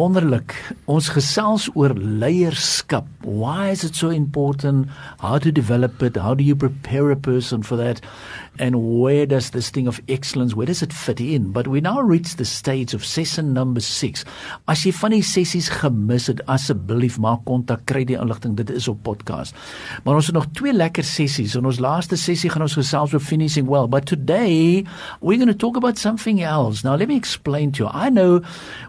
Wonderlik. Ons gesels oor leierskap. Why is it so important? How to develop it? How do you prepare a person for that? And where does this thing of excellence, where does it fit in? But we now reach the stage of session number 6. As jy van die sessies gemis het, asseblief maak kontak, kry die inligting. Dit is op podcast. Maar ons het nog twee lekker sessies. In ons laaste sessie gaan ons gesels oor finishing well. But today we're going to talk about something else. Now let me explain to you. I know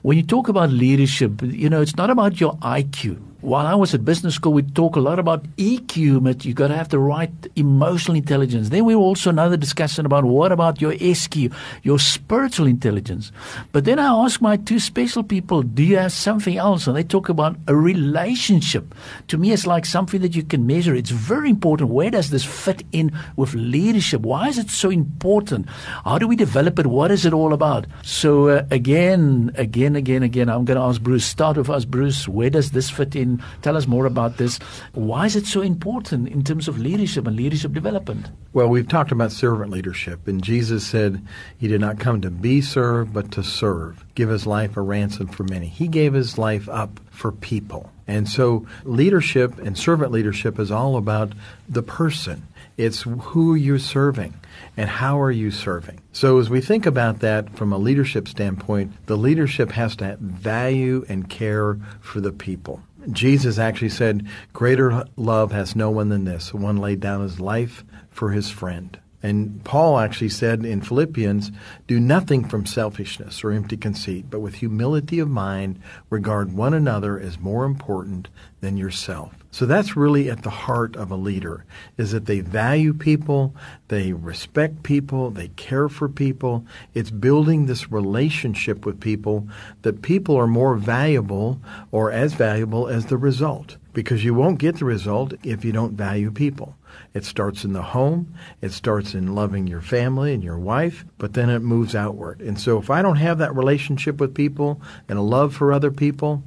when you talk about leadership, you know, it's not about your IQ while I was at business school, we talk a lot about EQ, but you've got to have the right emotional intelligence. Then we also another discussion about what about your SQ, your spiritual intelligence. But then I ask my two special people, do you have something else? And they talk about a relationship. To me, it's like something that you can measure. It's very important. Where does this fit in with leadership? Why is it so important? How do we develop it? What is it all about? So uh, again, again, again, again, I'm going to ask Bruce. Start with us, Bruce. Where does this fit in? Tell us more about this. Why is it so important in terms of leadership and leadership development? Well, we've talked about servant leadership, and Jesus said he did not come to be served, but to serve, give his life a ransom for many. He gave his life up for people. And so leadership and servant leadership is all about the person. It's who you're serving and how are you serving. So as we think about that from a leadership standpoint, the leadership has to value and care for the people. Jesus actually said, Greater love has no one than this, one laid down his life for his friend. And Paul actually said in Philippians, Do nothing from selfishness or empty conceit, but with humility of mind, regard one another as more important than yourself. So that's really at the heart of a leader, is that they value people, they respect people, they care for people. It's building this relationship with people that people are more valuable or as valuable as the result. Because you won't get the result if you don't value people. It starts in the home, it starts in loving your family and your wife, but then it moves outward. And so if I don't have that relationship with people and a love for other people,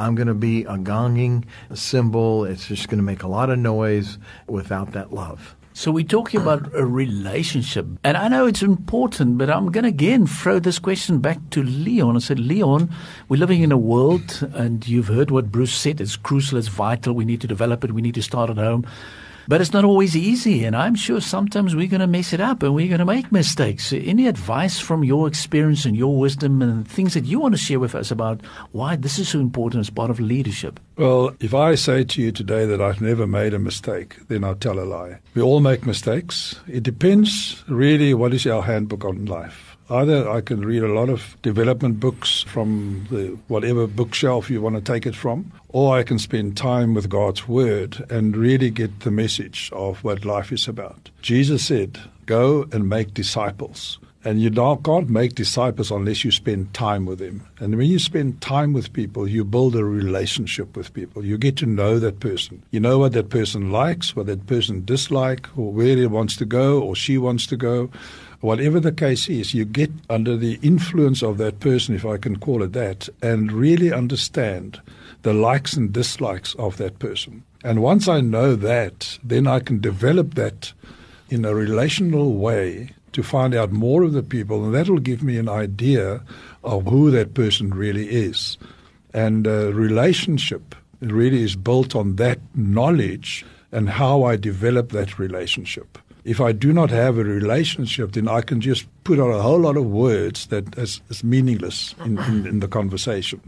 I'm going to be a gonging cymbal. It's just going to make a lot of noise without that love. So we're talking about a relationship. And I know it's important, but I'm going to again throw this question back to Leon. I said, Leon, we're living in a world, and you've heard what Bruce said. It's crucial, it's vital. We need to develop it. We need to start at home. But it's not always easy, and I'm sure sometimes we're going to mess it up and we're going to make mistakes. Any advice from your experience and your wisdom and things that you want to share with us about why this is so important as part of leadership? Well, if I say to you today that I've never made a mistake, then I'll tell a lie. We all make mistakes. It depends really what is our handbook on life. Either I can read a lot of development books from the whatever bookshelf you want to take it from, or I can spend time with God's Word and really get the message of what life is about. Jesus said, Go and make disciples. And you can't make disciples unless you spend time with them. And when you spend time with people, you build a relationship with people. You get to know that person. You know what that person likes, what that person dislikes, or where he wants to go or she wants to go whatever the case is, you get under the influence of that person, if I can call it that, and really understand the likes and dislikes of that person. And once I know that, then I can develop that in a relational way to find out more of the people, and that'll give me an idea of who that person really is. And a relationship really is built on that knowledge and how I develop that relationship if I do not have a relationship, then I can just put on a whole lot of words that is, is meaningless in, in, in the conversation.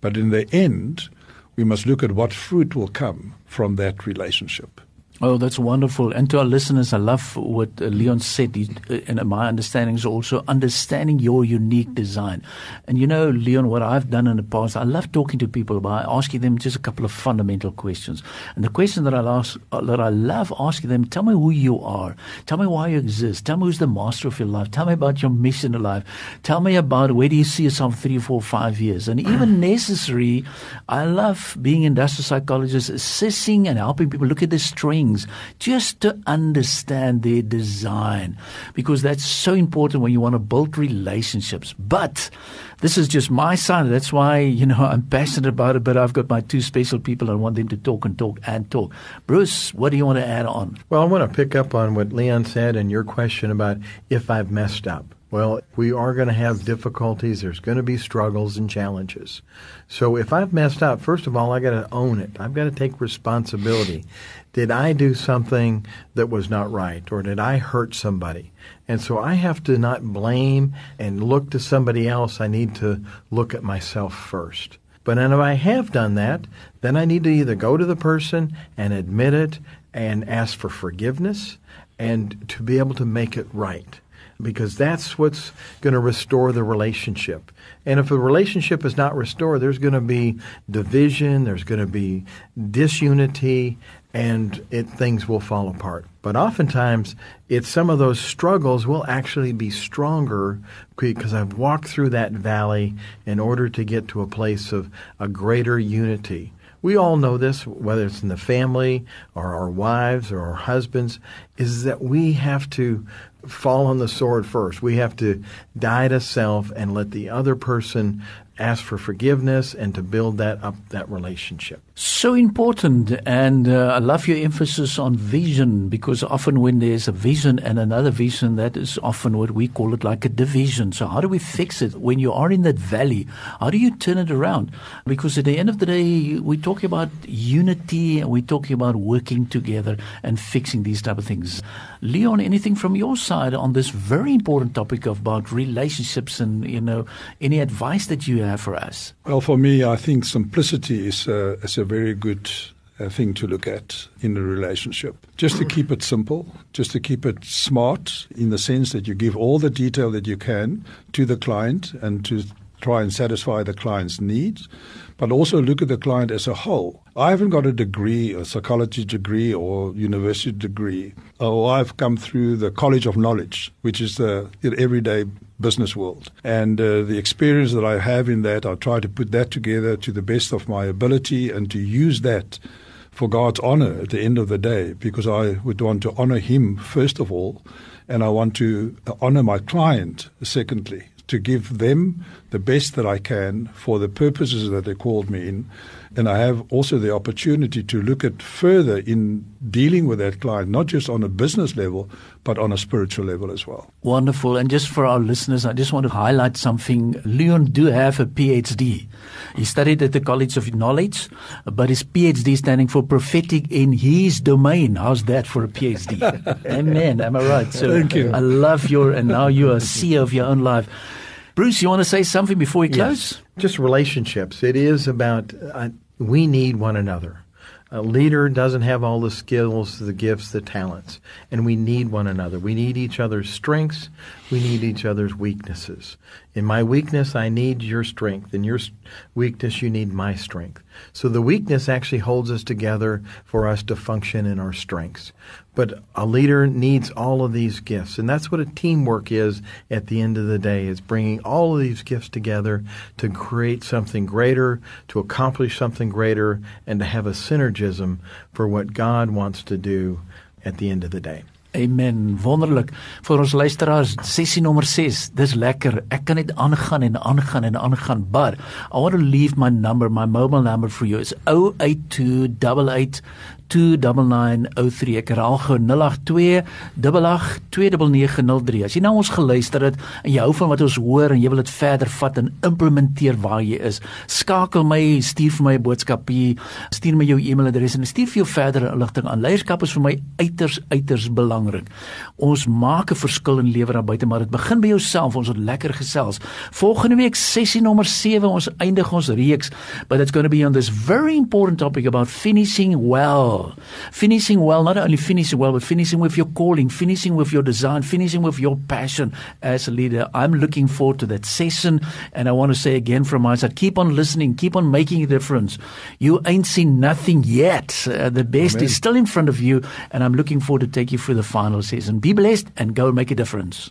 But in the end, we must look at what fruit will come from that relationship. Oh, that's wonderful. And to our listeners, I love what uh, Leon said. Uh, and my understanding is also understanding your unique design. And you know, Leon, what I've done in the past, I love talking to people by asking them just a couple of fundamental questions. And the question that I ask, uh, that I love asking them, tell me who you are. Tell me why you exist. Tell me who's the master of your life. Tell me about your mission in life. Tell me about where do you see yourself three, four, five years. And even necessary, I love being industrial psychologist, assessing and helping people look at their strengths things just to understand their design because that's so important when you want to build relationships. But this is just my side. That's why, you know, I'm passionate about it, but I've got my two special people. I want them to talk and talk and talk. Bruce, what do you want to add on? Well, I want to pick up on what Leon said and your question about if I've messed up. Well, we are going to have difficulties. There's going to be struggles and challenges. So if I've messed up, first of all, I got to own it. I've got to take responsibility. Did I do something that was not right or did I hurt somebody? And so I have to not blame and look to somebody else. I need to look at myself first. But then if I have done that, then I need to either go to the person and admit it and ask for forgiveness and to be able to make it right because that's what's going to restore the relationship. And if the relationship is not restored, there's going to be division, there's going to be disunity, and it, things will fall apart. But oftentimes, it's some of those struggles will actually be stronger because I've walked through that valley in order to get to a place of a greater unity. We all know this, whether it's in the family or our wives or our husbands, is that we have to fall on the sword first. We have to die to self and let the other person ask for forgiveness and to build that up that relationship. So important, and uh, I love your emphasis on vision because often when there's a vision and another vision, that is often what we call it like a division. So how do we fix it when you are in that valley? How do you turn it around? Because at the end of the day, we're talking about unity and we're talking about working together and fixing these type of things. Leon, anything from your side on this very important topic about relationships and you know any advice that you have for us? Well, for me, I think simplicity is a, is a very good uh, thing to look at in a relationship. Just to keep it simple, just to keep it smart in the sense that you give all the detail that you can to the client and to try and satisfy the client's needs, but also look at the client as a whole. I haven't got a degree, a psychology degree or university degree. Oh, I've come through the College of Knowledge, which is the everyday business world. And uh, the experience that I have in that, I try to put that together to the best of my ability and to use that for God's honor at the end of the day, because I would want to honor Him first of all, and I want to honor my client secondly to give them the best that I can for the purposes that they called me in. And I have also the opportunity to look at further in dealing with that client, not just on a business level, but on a spiritual level as well. Wonderful. And just for our listeners, I just want to highlight something. Leon do have a PhD. He studied at the College of Knowledge, but his PhD standing for prophetic in his domain. How's that for a PhD? Amen. Am I right? So Thank you. I love your, and now you are CEO of your own life. Bruce, you want to say something before we close? Yes. Just relationships. It is about uh, we need one another. A leader doesn't have all the skills, the gifts, the talents, and we need one another. We need each other's strengths. We need each other's weaknesses. In my weakness, I need your strength. In your weakness, you need my strength. So the weakness actually holds us together for us to function in our strengths. But a leader needs all of these gifts. And that's what a teamwork is at the end of the day, is bringing all of these gifts together to create something greater, to accomplish something greater, and to have a synergism for what God wants to do at the end of the day. Amen. Wonderlik. Vir ons luisteraars, sessie nommer 6. Dis lekker. Ek kan net aangaan en aangaan en aangaan, but I want to leave my number, my mobile number for you. It's 08288 08289903 ek herhaal gou 0828829903 as jy nou ons geluister het en jy hou van wat ons hoor en jy wil dit verder vat en implementeer waar jy is skakel my stuur vir my 'n boodskap hier stuur my jou e-mailadres en stuur vir jou verdere inligting aan. Leierskap is vir my uiters uiters belangrik. Ons maak 'n verskil in lewer daar buite maar dit begin by jouself. Ons het lekker gesels. Volgende week sessie nommer 7 ons eindig ons reeks but it's going to be on this very important topic about finishing well well. Finishing well, not only finishing well, but finishing with your calling, finishing with your design, finishing with your passion as a leader. I'm looking forward to that session. And I want to say again from my side, keep on listening, keep on making a difference. You ain't seen nothing yet. Uh, the best Amen. is still in front of you. And I'm looking forward to take you through the final season. Be blessed and go make a difference.